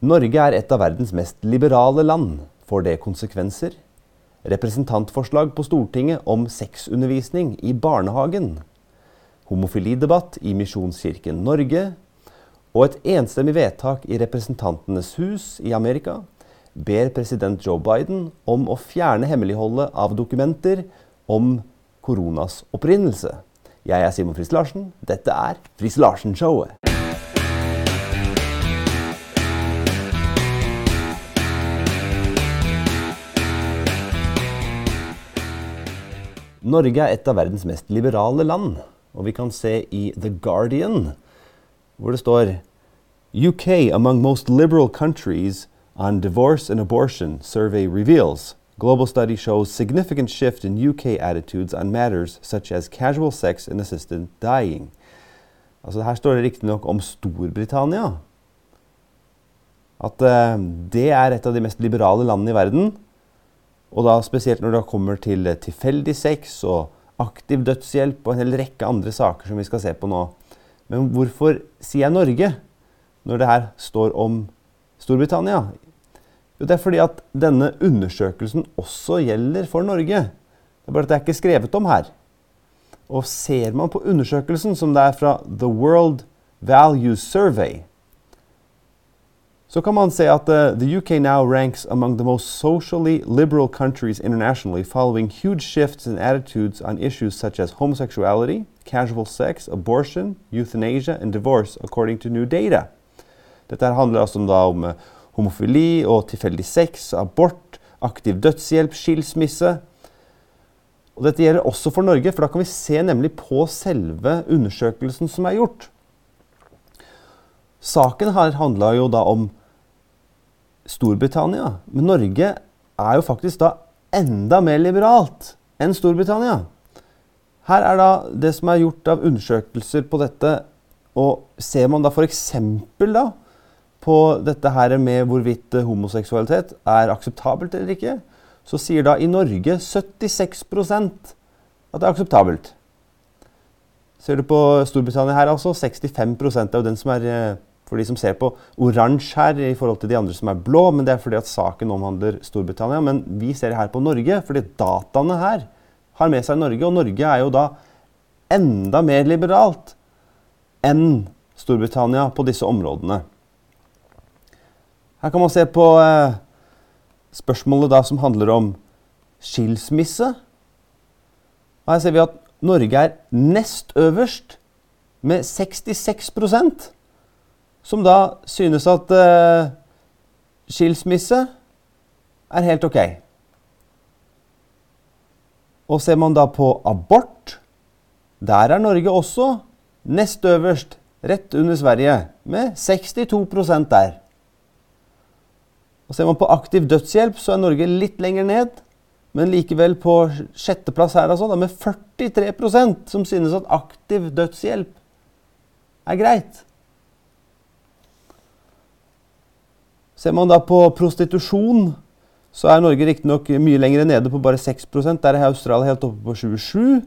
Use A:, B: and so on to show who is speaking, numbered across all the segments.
A: Norge er et av verdens mest liberale land. Får det konsekvenser? Representantforslag på Stortinget om sexundervisning i barnehagen. Homofilidebatt i Misjonskirken Norge. Og et enstemmig vedtak i Representantenes hus i Amerika ber president Joe Biden om å fjerne hemmeligholdet av dokumenter om koronas opprinnelse. Jeg er Simon Friis Larsen. Dette er Friis Larsen-showet. Norge er et av verdens mest liberale land. Og vi kan se i The Guardian, hvor det står UK among most liberal countries on divorce and abortion survey reveals. Global study shows significant shift in UK attitudes on matters such as casual sex and assisted dying. Altså Her står det riktignok om Storbritannia. At uh, det er et av de mest liberale landene i verden. Og da spesielt når det kommer til eh, tilfeldig sex og aktiv dødshjelp og en hel rekke andre saker som vi skal se på nå. Men hvorfor sier jeg Norge når det her står om Storbritannia? Jo, det er fordi at denne undersøkelsen også gjelder for Norge. Det er bare at det er ikke skrevet om her. Og ser man på undersøkelsen, som det er fra The World Value Survey, så kan man se at uh, the UK now ranks among the most socially liberal countries internationally, following huge shifts in attitudes on issues such as homosexuality, casual sex, abortion, euthanasia and divorce, according to new data. Dette handler altså da om uh, homofili og tilfeldig sex, abort, aktiv dødshjelp, skilsmisse. Og dette gjelder også for Norge, for da kan vi se nemlig på selve undersøkelsen som er gjort. Saken her handla jo da om Storbritannia. Men Norge er jo faktisk da enda mer liberalt enn Storbritannia. Her er da det som er gjort av undersøkelser på dette, og ser man da f.eks. da på dette her med hvorvidt homoseksualitet er akseptabelt eller ikke, så sier da i Norge 76% at det er akseptabelt. Ser du på Storbritannia her, altså 65 er jo den som er eh, for de som ser på oransje her i forhold til de andre som er blå, men det er fordi at saken omhandler Storbritannia. Men vi ser her på Norge, fordi dataene her har med seg Norge. Og Norge er jo da enda mer liberalt enn Storbritannia på disse områdene. Her kan man se på eh, spørsmålet da som handler om skilsmisse. Her ser vi at Norge er nest øverst med 66 som da synes at uh, skilsmisse er helt ok. Og ser man da på abort, der er Norge også nest øverst, rett under Sverige, med 62% der. Og Ser man på aktiv dødshjelp, så er Norge litt lenger ned, men likevel på sjetteplass her, altså, da med 43% som synes at aktiv dødshjelp er greit. Ser man da på prostitusjon, så er Norge riktignok mye lenger nede, på bare 6 Der er Australia helt oppe på 27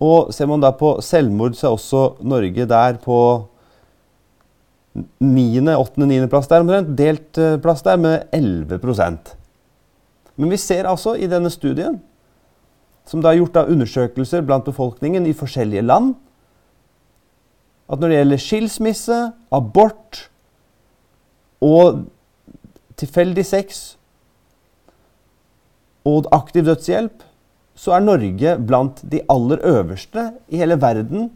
A: Og ser man da på selvmord, så er også Norge der på 9., 8., 9. plass der omtrent. Delt eh, plass der med 11% Men vi ser altså i denne studien, som da er gjort av undersøkelser blant befolkningen i forskjellige land, at når det gjelder skilsmisse, abort, og tilfeldig sex og aktiv dødshjelp, så er Norge blant de aller øverste i hele verden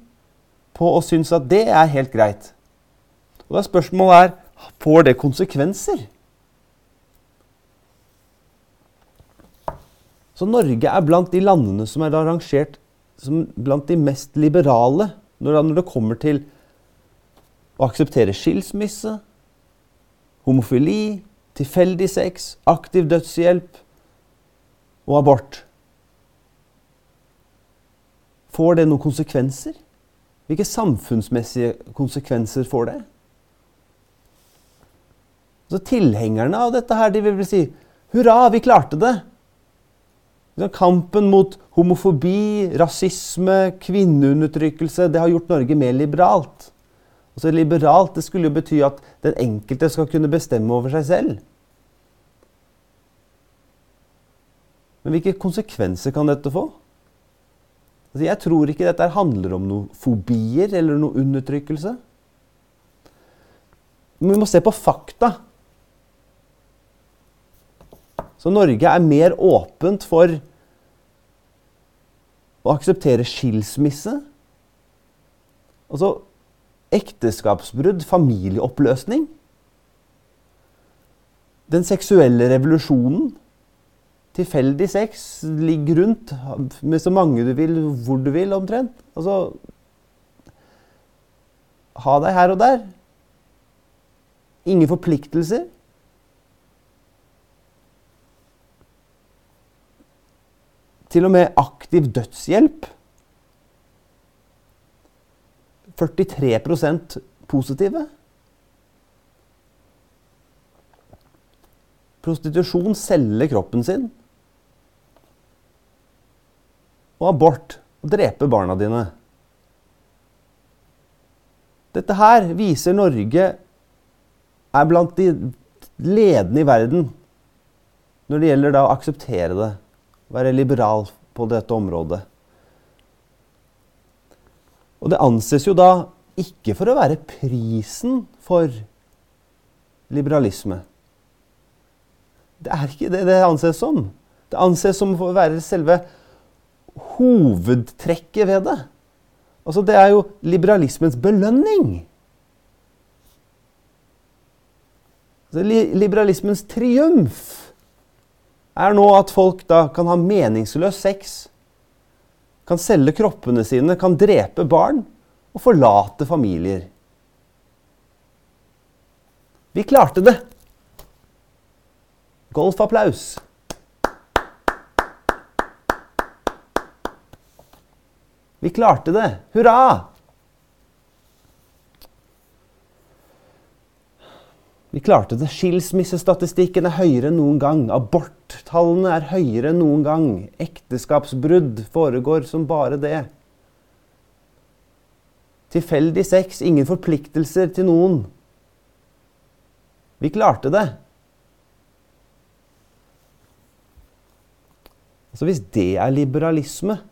A: på å synes at det er helt greit. Og da Spørsmålet er får det konsekvenser. Så Norge er blant de landene som er rangert som blant de mest liberale når det kommer til å akseptere skilsmisse, homofili, tilfeldig sex, aktiv dødshjelp og abort. Får det noen konsekvenser? Hvilke samfunnsmessige konsekvenser får det? Så Tilhengerne av dette her, de vil vel si hurra, vi klarte det. Kampen mot homofobi, rasisme, kvinneundertrykkelse, det har gjort Norge mer liberalt. Altså Liberalt det skulle jo bety at den enkelte skal kunne bestemme over seg selv. Men hvilke konsekvenser kan dette få? Altså jeg tror ikke dette handler om noen fobier eller noe undertrykkelse. Men vi må se på fakta. Så Norge er mer åpent for å akseptere skilsmisse. Altså ekteskapsbrudd, familieoppløsning. Den seksuelle revolusjonen. Tilfeldig sex. Ligg rundt med så mange du vil, hvor du vil, omtrent. Altså Ha deg her og der. Ingen forpliktelser. Til og med aktiv dødshjelp. 43% positive. Prostitusjon selger kroppen sin. Og abort. dreper drepe barna dine. Dette her viser Norge er blant de ledende i verden når det gjelder å akseptere det. Være liberal på dette området. Og det anses jo da ikke for å være prisen for liberalisme. Det er ikke det det anses som. Det anses som å være selve hovedtrekket ved det. Altså, det er jo liberalismens belønning. Liberalismens triumf er nå at folk da kan ha meningsløs sex, kan selge kroppene sine, kan drepe barn og forlate familier. Vi klarte det! Golfapplaus. Vi klarte det! Hurra! Vi klarte det. Skilsmissestatistikken er høyere enn noen gang. Aborttallene er høyere enn noen gang. Ekteskapsbrudd foregår som bare det. Tilfeldig sex, ingen forpliktelser til noen. Vi klarte det. Altså Hvis det er liberalisme,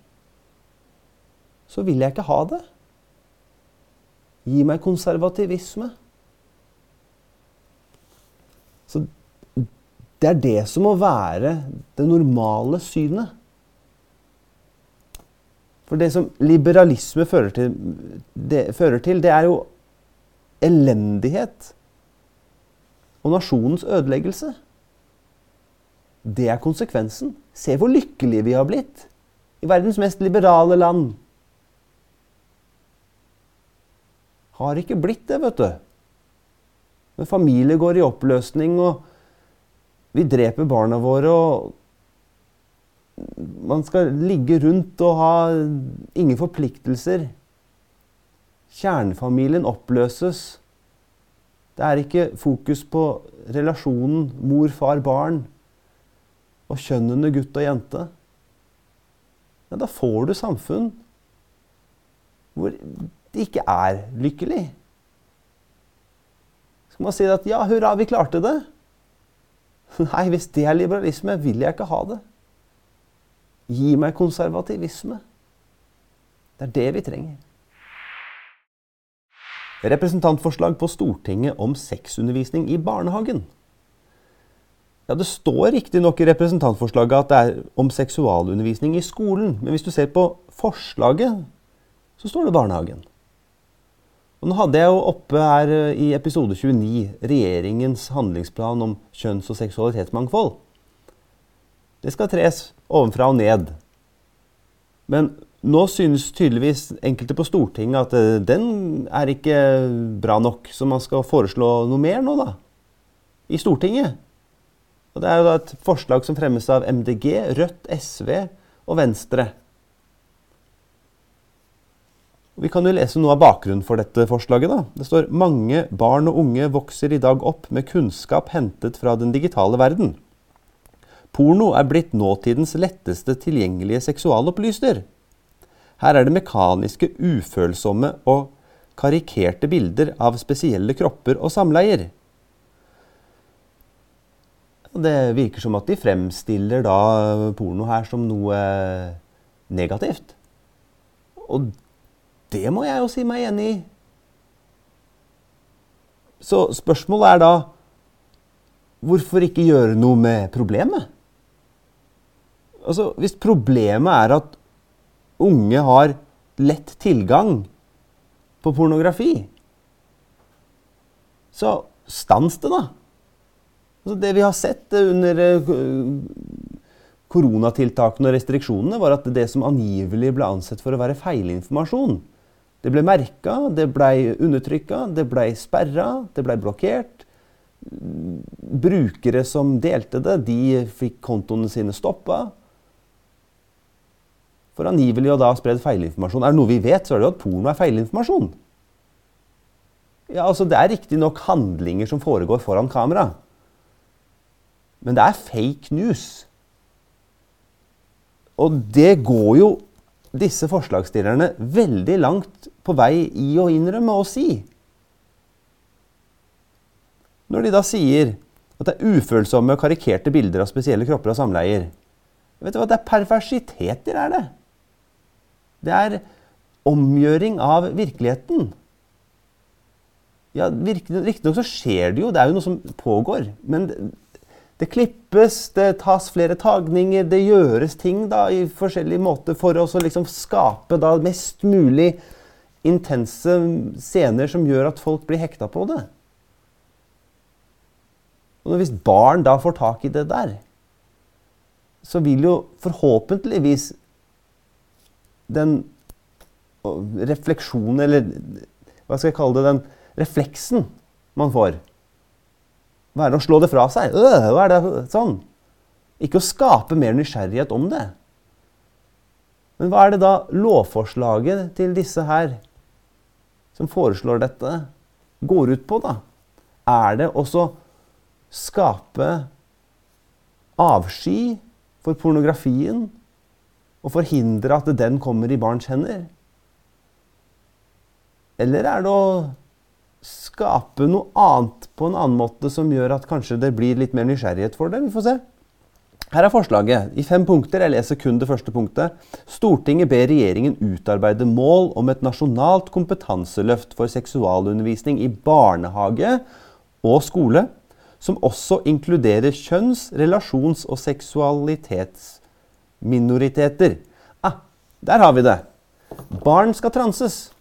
A: så vil jeg ikke ha det. Gi meg konservativisme. Så det er det som må være det normale synet. For det som liberalisme fører til, det, fører til, det er jo elendighet og nasjonens ødeleggelse. Det er konsekvensen. Se hvor lykkelige vi har blitt i verdens mest liberale land. Har ikke blitt det, vet du. Når familier går i oppløsning, og vi dreper barna våre, og man skal ligge rundt og ha ingen forpliktelser. Kjernefamilien oppløses. Det er ikke fokus på relasjonen mor, far, barn og kjønnene gutt og jente. Ja, da får du samfunn hvor det ikke er lykkelig skal man si at ja, hurra, vi klarte det. Nei, hvis det er liberalisme, vil jeg ikke ha det. Gi meg konservativisme. Det er det vi trenger. Representantforslag på Stortinget om sexundervisning i barnehagen. Ja, Det står riktignok i representantforslaget at det er om seksualundervisning i skolen. Men hvis du ser på forslaget, så står det barnehagen. Og nå hadde jeg jo oppe her eh, i episode 29 regjeringens handlingsplan om kjønns- og seksualitetsmangfold. Det skal tres ovenfra og ned. Men nå synes tydeligvis enkelte på Stortinget at eh, den er ikke bra nok, så man skal foreslå noe mer nå, da. I Stortinget. Og Det er jo da et forslag som fremmes av MDG, Rødt, SV og Venstre. Vi kan jo lese noe av bakgrunnen for dette forslaget. da. Det står mange barn og unge vokser i dag opp med kunnskap hentet fra den digitale verden. Porno er blitt nåtidens letteste tilgjengelige seksualopplysner. Her er det mekaniske, ufølsomme og karikerte bilder av spesielle kropper og samleier. Det virker som at de fremstiller da porno her som noe negativt. Og det må jeg jo si meg enig i. Så spørsmålet er da hvorfor ikke gjøre noe med problemet? Altså, Hvis problemet er at unge har lett tilgang på pornografi, så stans det, da. Altså, det vi har sett under eh, koronatiltakene og restriksjonene, var at det som angivelig ble ansett for å være feilinformasjon, det ble merka, det ble undertrykka, det ble sperra, det ble blokkert. Brukere som delte det, de fikk kontoene sine stoppa. For angivelig å da ha spredd feilinformasjon. Er det noe vi vet, så er det jo at porno er feilinformasjon. Ja, altså Det er riktignok handlinger som foregår foran kamera. Men det er fake news. Og det går jo disse forslagsstillerne veldig langt på vei i å innrømme og si. Når de da sier at det er ufølsomme og karikerte bilder av spesielle kropper og samleier Vet du hva, Det er perversiteter, er det. Det er omgjøring av virkeligheten. Ja, Riktignok så skjer det jo, det er jo noe som pågår. Men det klippes, det tas flere tagninger, det gjøres ting da, i forskjellige måter for å liksom skape da, mest mulig intense scener som gjør at folk blir hekta på det. Og Hvis barn da får tak i det der, så vil jo forhåpentligvis den refleksjonen, eller hva skal jeg kalle det, den refleksen man får være å slå det fra seg. Øh, hva er det sånn? Ikke å skape mer nysgjerrighet om det. Men hva er det da lovforslaget til disse her som foreslår dette, går ut på, da? Er det også skape avsky for pornografien og forhindre at den kommer i barns hender? Eller er det å skape noe annet på en annen måte som gjør at kanskje det blir litt mer nysgjerrighet for det. Vi får se. Her er forslaget i fem punkter. Jeg leser kun det første punktet. Stortinget ber regjeringen utarbeide mål om et nasjonalt kompetanseløft for seksualundervisning i barnehage og skole, som også inkluderer kjønns-, relasjons- og seksualitetsminoriteter. Ah, der har vi det! Barn skal transes.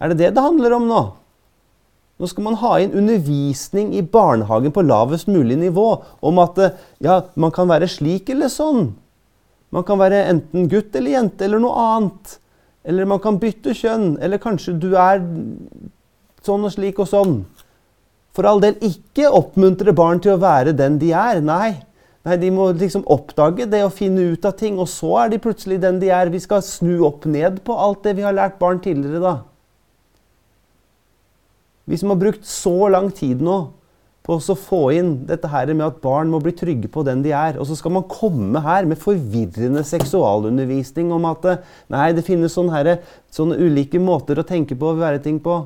A: Er det det det handler om nå? Nå skal man ha inn undervisning i barnehagen på lavest mulig nivå om at ja, man kan være slik eller sånn. Man kan være enten gutt eller jente eller noe annet. Eller man kan bytte kjønn. Eller kanskje du er sånn og slik og sånn. For all del ikke oppmuntre barn til å være den de er. Nei. Nei, De må liksom oppdage det og finne ut av ting, og så er de plutselig den de er. Vi skal snu opp ned på alt det vi har lært barn tidligere, da. Vi som har brukt så lang tid nå på å få inn dette her med at barn må bli trygge på den de er, og så skal man komme her med forvirrende seksualundervisning om at nei, det finnes sånne, her, sånne ulike måter å tenke på og være ting på.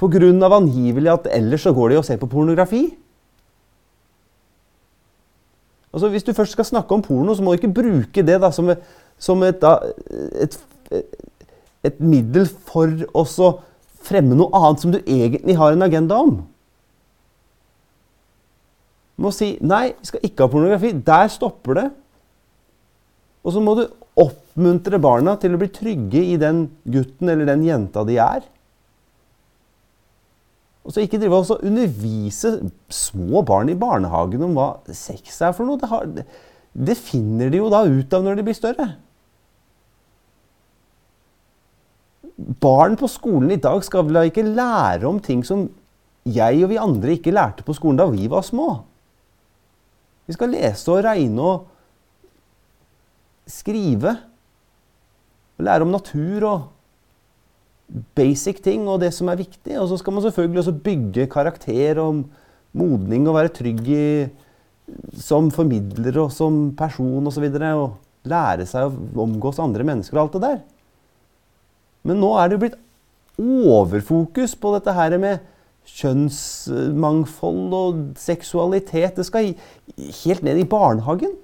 A: På grunn av angivelig at ellers så går de og ser på pornografi. Altså, hvis du først skal snakke om porno, så må du ikke bruke det da, som, som et, da, et, et et middel for å fremme noe annet som du egentlig har en agenda om. Du må si 'nei, vi skal ikke ha pornografi'. Der stopper det. Og så må du oppmuntre barna til å bli trygge i den gutten eller den jenta de er. Og så ikke drive og undervise små barn i barnehagen om hva sex er for noe. Det, har, det finner de jo da ut av når de blir større. Barn på skolen i dag skal vel ikke lære om ting som jeg og vi andre ikke lærte på skolen da vi var små. Vi skal lese og regne og skrive. Og lære om natur og basic ting og det som er viktig. Og så skal man selvfølgelig også bygge karakter og modning og være trygg i, som formidler og som person osv. Og, så og lære seg å omgås andre mennesker og alt det der. Men nå er det jo blitt overfokus på dette her med kjønnsmangfold og seksualitet. Det skal helt ned i barnehagen.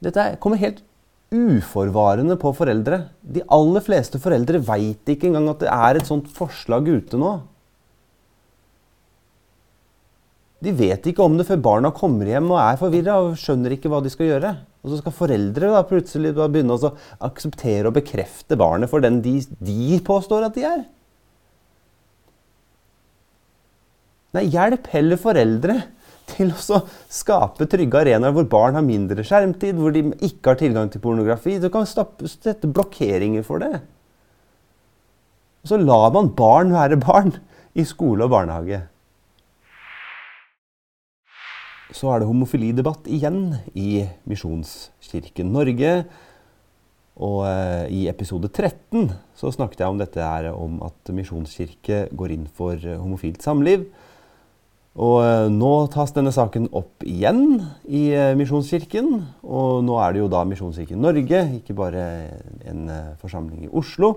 A: Dette kommer helt uforvarende på foreldre. De aller fleste foreldre veit ikke engang at det er et sånt forslag ute nå. De vet ikke om det før barna kommer hjem og er forvirra og skjønner ikke hva de skal gjøre. Og så skal foreldre da plutselig begynne å akseptere og bekrefte barnet for den de, de påstår at de er. Nei, hjelp heller foreldre til å skape trygge arenaer hvor barn har mindre skjermtid, hvor de ikke har tilgang til pornografi. Du kan sette blokkeringer for det. Og så lar man barn være barn i skole og barnehage så er det homofilidebatt igjen i Misjonskirken Norge. Og eh, i episode 13 så snakket jeg om dette her, om at Misjonskirke går inn for eh, homofilt samliv. Og eh, nå tas denne saken opp igjen i Misjonskirken. Og nå er det jo da Misjonskirken Norge, ikke bare en forsamling i Oslo.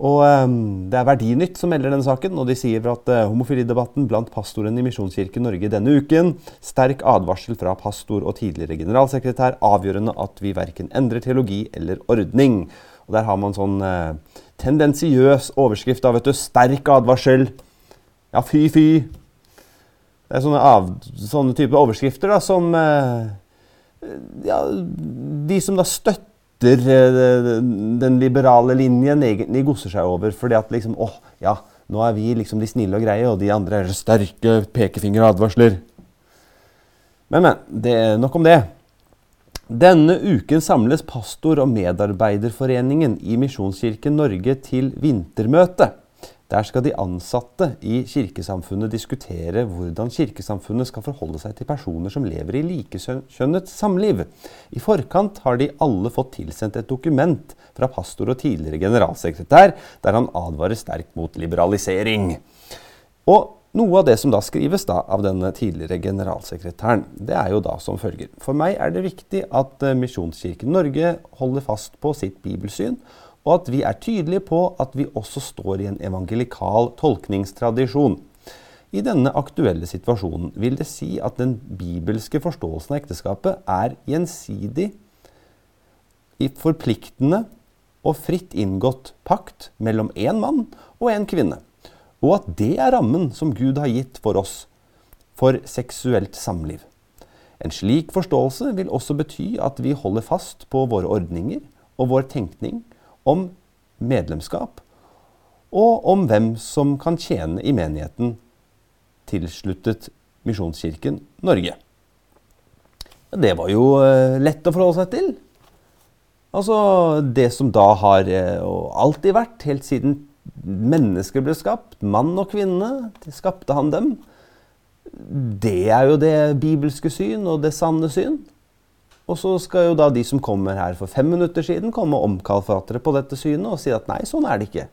A: Og um, Det er Verdinytt som melder denne saken, og de sier at uh, homofilidebatten blant pastorene i Misjonskirken Norge denne uken sterk advarsel fra pastor og tidligere generalsekretær avgjørende at vi verken endrer teologi eller ordning. Og Der har man sånn uh, tendensiøs overskrift av vet du, 'sterk advarsel'. Ja, fy, fy. Det er sånne, av, sånne type overskrifter da, som uh, ja, De som da støtter støtter eh, den liberale linjen, egentlig godser seg over. Fordi at liksom åh, ja, nå er vi liksom de snille og greie, og de andre er sterke pekefingeradvarsler. Men, men. Det er nok om det. Denne uken samles pastor- og medarbeiderforeningen i Misjonskirken Norge til vintermøte. Der skal de ansatte i kirkesamfunnet diskutere hvordan kirkesamfunnet skal forholde seg til personer som lever i likekjønnet samliv. I forkant har de alle fått tilsendt et dokument fra pastor og tidligere generalsekretær, der han advarer sterkt mot liberalisering. Og noe av det som da skrives da av denne tidligere generalsekretæren, det er jo da som følger. For meg er det viktig at eh, Misjonskirken Norge holder fast på sitt bibelsyn og at vi er tydelige på at vi også står i en evangelikal tolkningstradisjon. I denne aktuelle situasjonen vil det si at den bibelske forståelsen av ekteskapet er gjensidig forpliktende og fritt inngått pakt mellom én mann og en kvinne, og at det er rammen som Gud har gitt for oss for seksuelt samliv. En slik forståelse vil også bety at vi holder fast på våre ordninger og vår tenkning om medlemskap og om hvem som kan tjene i menigheten tilsluttet Misjonskirken Norge. Det var jo eh, lett å forholde seg til. Altså det som da har eh, alltid vært, helt siden mennesker ble skapt, mann og kvinne, skapte han dem. Det er jo det bibelske syn og det sanne syn. Og så skal jo da de som kommer her for fem minutter siden, komme og omkalfatre på dette synet og si at nei, sånn er det ikke.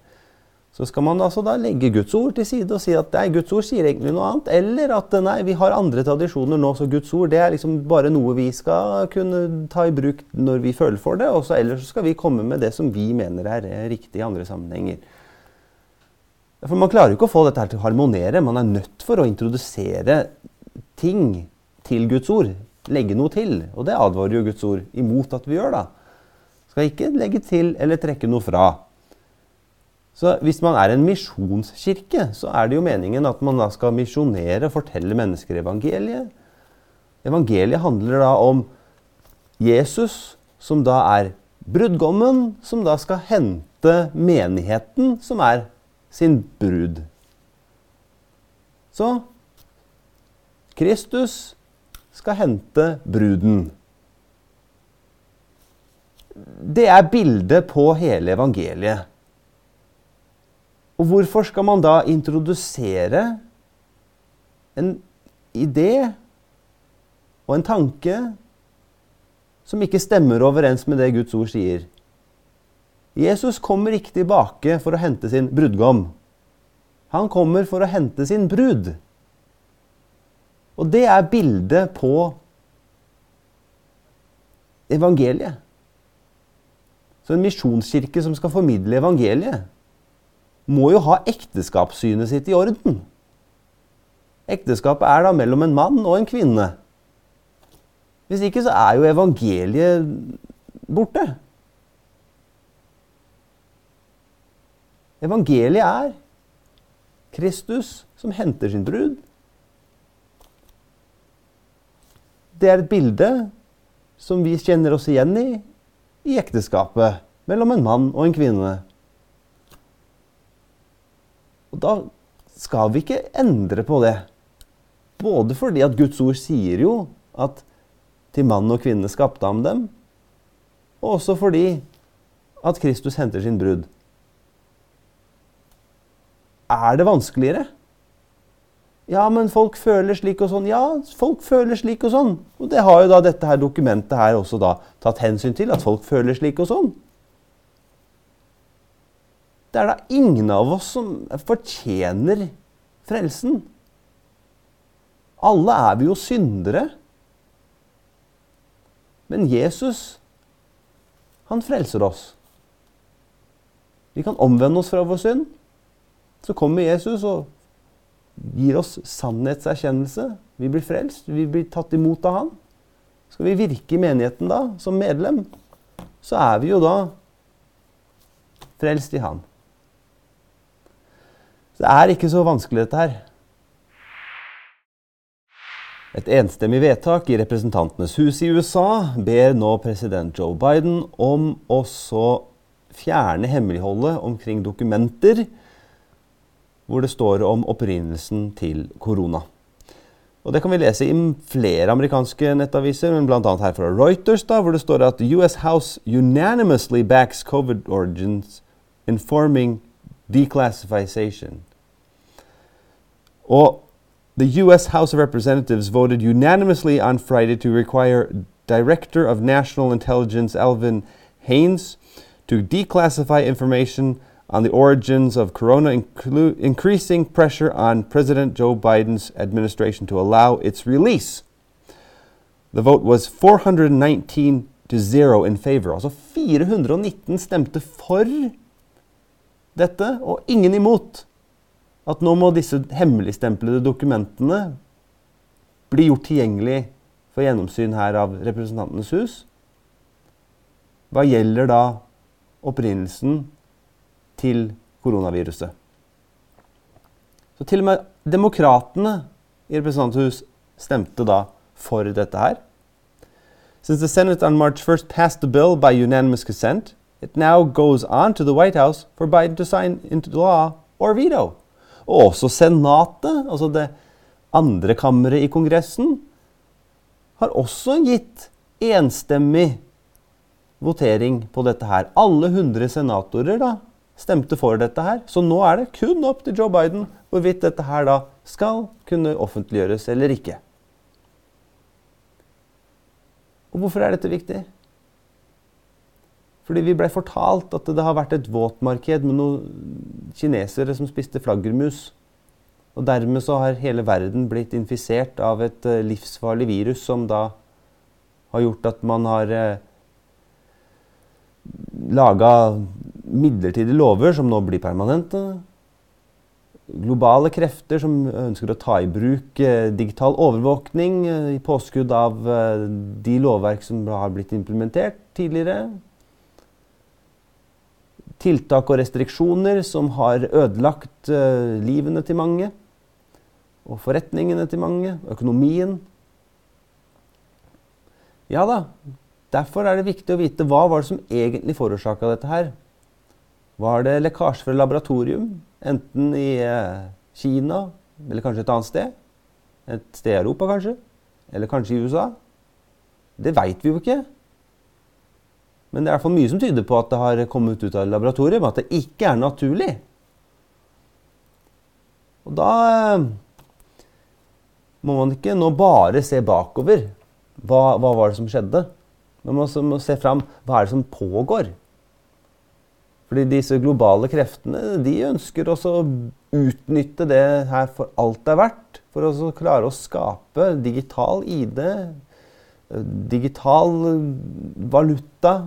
A: Så skal man altså da legge Guds ord til side og si at nei, Guds ord sier egentlig noe annet. Eller at nei, vi har andre tradisjoner nå, så Guds ord det er liksom bare noe vi skal kunne ta i bruk når vi føler for det. Og så ellers skal vi komme med det som vi mener er riktig i andre sammenhenger. For Man klarer jo ikke å få dette her til å harmonere. Man er nødt for å introdusere ting til Guds ord legge noe til. Og det advarer jo Guds ord imot at vi gjør, da. Skal ikke legge til eller trekke noe fra. Så hvis man er en misjonskirke, så er det jo meningen at man da skal misjonere og fortelle mennesker evangeliet. Evangeliet handler da om Jesus, som da er brudgommen, som da skal hente menigheten, som er sin brud. Så Kristus skal hente bruden. Det er bildet på hele evangeliet. Og hvorfor skal man da introdusere en idé og en tanke som ikke stemmer overens med det Guds ord sier? Jesus kommer ikke tilbake for å hente sin brudgom. Han kommer for å hente sin brud. Og det er bildet på evangeliet. Så en misjonskirke som skal formidle evangeliet, må jo ha ekteskapssynet sitt i orden. Ekteskapet er da mellom en mann og en kvinne. Hvis ikke så er jo evangeliet borte. Evangeliet er Kristus som henter sin brud. Det er et bilde som vi kjenner oss igjen i i ekteskapet mellom en mann og en kvinne. Og da skal vi ikke endre på det. Både fordi at Guds ord sier jo at til mann og kvinne skapte ham dem, og også fordi at Kristus henter sin brud. Er det vanskeligere? Ja, men folk føler slik og sånn. Ja, folk føler slik og sånn. Og det har jo da dette her dokumentet her også da tatt hensyn til, at folk føler slik og sånn. Det er da ingen av oss som fortjener frelsen. Alle er vi jo syndere. Men Jesus, han frelser oss. Vi kan omvende oss fra vår synd. Så kommer Jesus og gir oss sannhetserkjennelse. Vi blir frelst, vi blir tatt imot av Han. Skal vi virke i menigheten da, som medlem, så er vi jo da frelst i Han. Så det er ikke så vanskelig, dette her. Et enstemmig vedtak i Representantenes hus i USA ber nå president Joe Biden om å så fjerne hemmeligholdet omkring dokumenter hvor det står om opprinnelsen til korona. Og Det kan vi lese i flere amerikanske nettaviser, men bl.a. her fra Reuters, da, hvor det står at US House unanimously backs covid origins informing declassification. Og The U.S. House of Representatives voted unanimously on Friday to require Director of National Intelligence Alvin Haynes to declassify information on the origins of corona, inclu- increasing pressure on President Joe Biden's administration to allow its release. The vote was 419 to 0 in favor. Altså 419 stemte for dette, og ingen imot. at nå må disse hemmeligstemplede dokumentene bli gjort tilgjengelig for gjennomsyn her av Representantenes hus. Hva gjelder da opprinnelsen til koronaviruset? Så til og med demokratene i representanthus stemte da for dette her. Since the Senate on March 1st passed the bill by unanimous consent, it now goes on to the White House for Biden to sign into law or veto. Og også Senatet, altså det andre kammeret i Kongressen, har også gitt enstemmig votering på dette her. Alle 100 senatorer da, stemte for dette her. Så nå er det kun opp til Joe Biden hvorvidt dette her da skal kunne offentliggjøres eller ikke. Og hvorfor er dette viktig? Fordi vi blei fortalt at det har vært et våtmarked med noen kinesere som spiste flaggermus. Og dermed så har hele verden blitt infisert av et uh, livsfarlig virus som da har gjort at man har eh, laga midlertidige lover som nå blir permanente. Globale krefter som ønsker å ta i bruk uh, digital overvåkning uh, i påskudd av de lovverk som har blitt implementert tidligere tiltak og restriksjoner som har ødelagt livene til mange. Og forretningene til mange. Økonomien. Ja da, derfor er det viktig å vite hva var det som egentlig forårsaka dette her. Var det lekkasje fra laboratorium, enten i uh, Kina eller kanskje et annet sted? Et sted i Europa, kanskje? Eller kanskje i USA? Det veit vi jo ikke. Men det er i mye som tyder på at det har kommet ut av laboratoriet, men at det ikke er naturlig. Og da eh, må man ikke nå bare se bakover. Hva, hva var det som skjedde? Man må, må se fram hva er det som pågår. Fordi disse globale kreftene de ønsker også å utnytte det her for alt det er verdt. For å klare å skape digital ID, digital valuta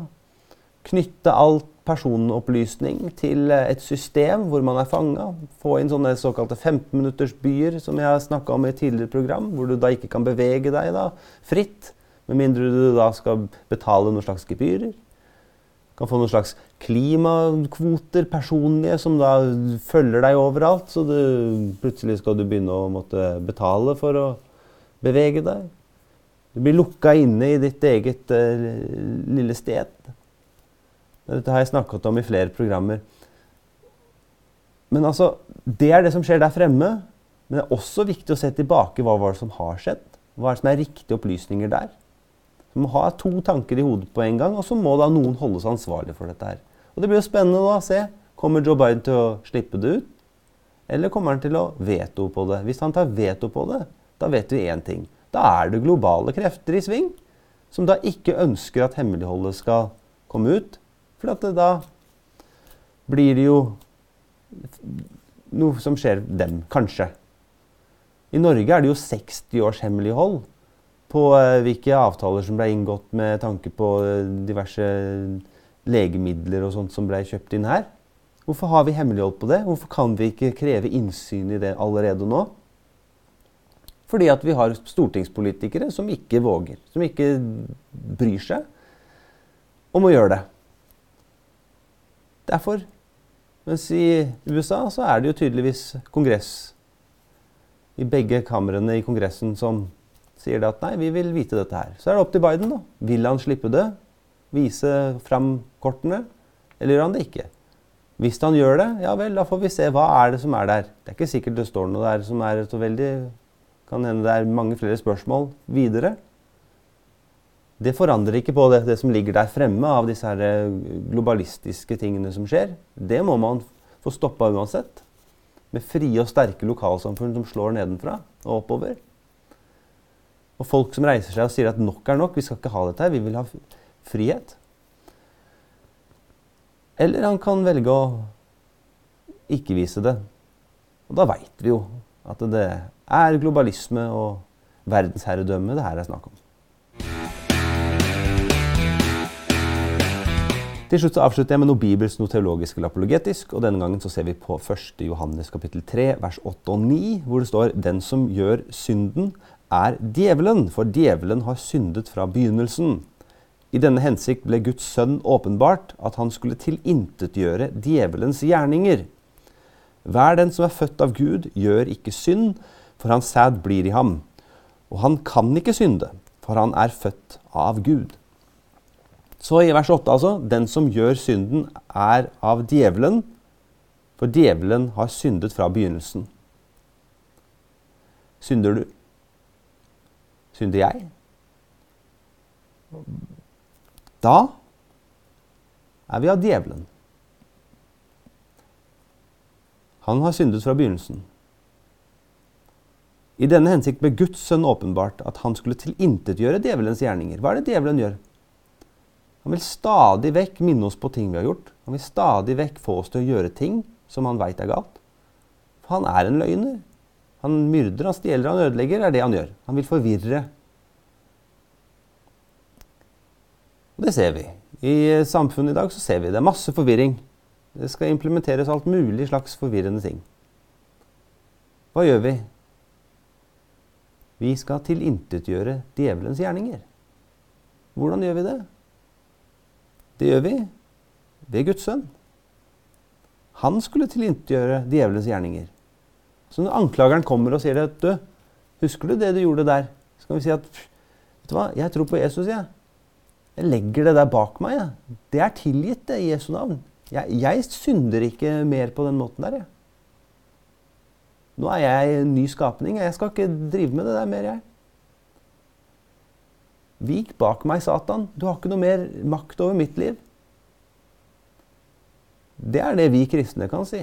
A: knytte alt personopplysning til et system hvor man er fanga. Få inn sånne såkalte 15-minuttersbyer som jeg har snakka om i et tidligere program, hvor du da ikke kan bevege deg da, fritt, med mindre du da skal betale noen slags gebyrer. Kan få noen slags klimakvoter personlige som da følger deg overalt. Så du, plutselig skal du begynne å måtte betale for å bevege deg. Du blir lukka inne i ditt eget uh, lille sted. Dette har jeg snakket om i flere programmer. Men altså, Det er det som skjer der fremme. Men det er også viktig å se tilbake hva var det som har skjedd. Hva er det som er riktige opplysninger der? Du må ha to tanker i hodet på en gang, og så må da noen holdes ansvarlig for dette. her. Og Det blir jo spennende å se. Kommer Joe Biden til å slippe det ut? Eller kommer han til å veto på det? Hvis han tar veto på det, da vet vi én ting. Da er det globale krefter i sving som da ikke ønsker at hemmeligholdet skal komme ut. For at da blir det jo noe som skjer dem, kanskje. I Norge er det jo 60 års hemmelighold på uh, hvilke avtaler som ble inngått med tanke på uh, diverse legemidler og sånt som ble kjøpt inn her. Hvorfor har vi hemmelighold på det? Hvorfor kan vi ikke kreve innsyn i det allerede nå? Fordi at vi har stortingspolitikere som ikke våger, som ikke bryr seg om å gjøre det. Derfor. Mens i USA så er det jo tydeligvis kongress i begge kamrene i Kongressen som sier det at nei, vi vil vite dette her. Så er det opp til Biden. da. Vil han slippe det? Vise fram kortene? Eller gjør han det ikke? Hvis han gjør det, ja vel, da får vi se hva er det som er der. Det er ikke sikkert det står noe der som er så veldig Kan hende det er mange flere spørsmål videre. Det forandrer ikke på det, det, som ligger der fremme av disse her eh, globalistiske tingene som skjer. Det må man få stoppa uansett. Med frie og sterke lokalsamfunn som slår nedenfra og oppover. Og folk som reiser seg og sier at nok er nok, vi skal ikke ha dette her, vi vil ha frihet. Eller han kan velge å ikke vise det. Og da veit vi jo at det er globalisme og verdensherredømme det her er snakk om. Til slutt så avslutter jeg med noe bibelsk, noe teologisk eller apologetisk. og Denne gangen så ser vi på 1. Johannes kapittel 3, vers 8 og 9, hvor det står Den som gjør synden, er djevelen, for djevelen har syndet fra begynnelsen. I denne hensikt ble Guds sønn åpenbart, at han skulle tilintetgjøre djevelens gjerninger. Hver den som er født av Gud, gjør ikke synd, for hans sæd blir i ham. Og han kan ikke synde, for han er født av Gud. Så i vers 8, altså Den som gjør synden, er av djevelen, for djevelen har syndet fra begynnelsen. Synder du? Synder jeg? Da er vi av djevelen. Han har syndet fra begynnelsen. I denne hensikt ble Guds sønn åpenbart at han skulle tilintetgjøre djevelens gjerninger. Hva er det djevelen gjør? Han vil stadig vekk minne oss på ting vi har gjort. Han vil stadig vekk få oss til å gjøre ting som han veit er galt. For han er en løgner. Han myrder, han stjeler, han ødelegger. er det han gjør. Han vil forvirre. Og det ser vi. I samfunnet i dag så ser vi det. Masse forvirring. Det skal implementeres alt mulig slags forvirrende ting. Hva gjør vi? Vi skal tilintetgjøre djevelens gjerninger. Hvordan gjør vi det? Det gjør vi ved Guds sønn. Han skulle tilintetgjøre djevelens gjerninger. Så når anklageren kommer og sier at du, husker du det du gjorde der? Så kan vi si at vet du hva, jeg tror på Jesus, jeg. Jeg legger det der bak meg. Jeg. Det er tilgitt, det, i Jesu navn. Jeg, jeg synder ikke mer på den måten der, jeg. Nå er jeg en ny skapning. Jeg skal ikke drive med det der mer, jeg. Vik bak meg, Satan. Du har ikke noe mer makt over mitt liv. Det er det vi kristne kan si.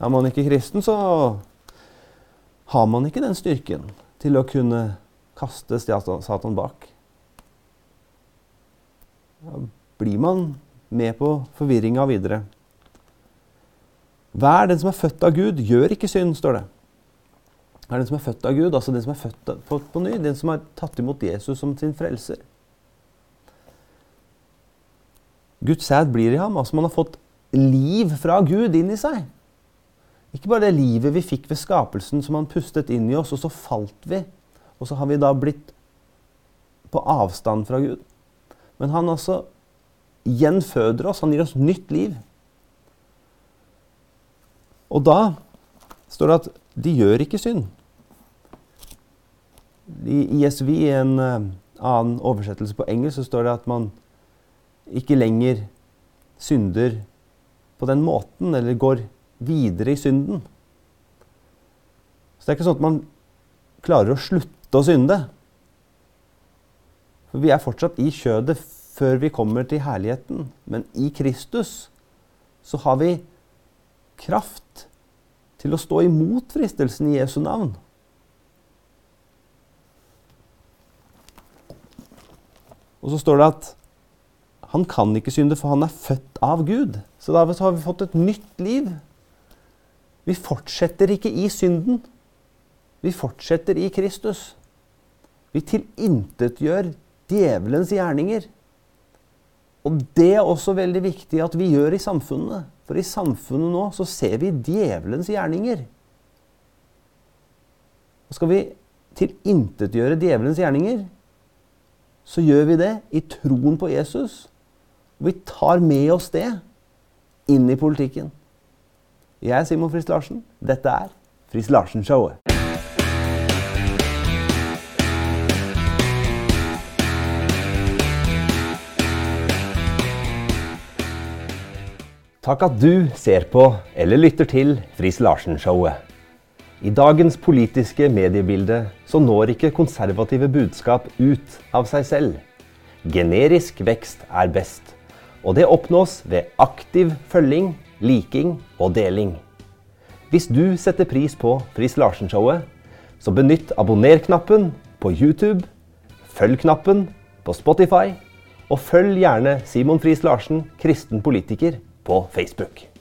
A: Er man ikke kristen, så har man ikke den styrken til å kunne kaste Satan bak. Da blir man med på forvirringa videre. Hver den som er født av Gud, gjør ikke synd, står det er den som er født av Gud, altså den som er født født på ny, den som har tatt imot Jesus som sin frelser. Guds sæd blir i ham. Altså man har fått liv fra Gud inn i seg. Ikke bare det livet vi fikk ved skapelsen som han pustet inn i oss, og så falt vi. Og så har vi da blitt på avstand fra Gud. Men han altså gjenføder oss. Han gir oss nytt liv. Og da står det at de gjør ikke synd. I ISV, i en uh, annen oversettelse på engelsk, så står det at man ikke lenger synder på den måten, eller går videre i synden. Så det er ikke sånn at man klarer å slutte å synde. For vi er fortsatt i kjødet før vi kommer til herligheten. Men i Kristus så har vi kraft til å stå imot fristelsen i Jesu navn. Og så står det at han kan ikke synde, for han er født av Gud. Så da har vi fått et nytt liv. Vi fortsetter ikke i synden. Vi fortsetter i Kristus. Vi tilintetgjør djevelens gjerninger. Og det er også veldig viktig at vi gjør i samfunnet. For i samfunnet nå så ser vi djevelens gjerninger. Og skal vi tilintetgjøre djevelens gjerninger, så gjør vi det i troen på Jesus. Og vi tar med oss det inn i politikken. Jeg er Simon Friis Larsen. Dette er Friis Larsen-showet. Takk at du ser på eller lytter til Friis Larsen-showet. I dagens politiske mediebilde så når ikke konservative budskap ut av seg selv. Generisk vekst er best, og det oppnås ved aktiv følging liking og deling. Hvis du setter pris på Friis Larsen-showet, så benytt abonner-knappen på YouTube, følg-knappen på Spotify, og følg gjerne Simon Friis Larsen, kristen politiker, på Facebook.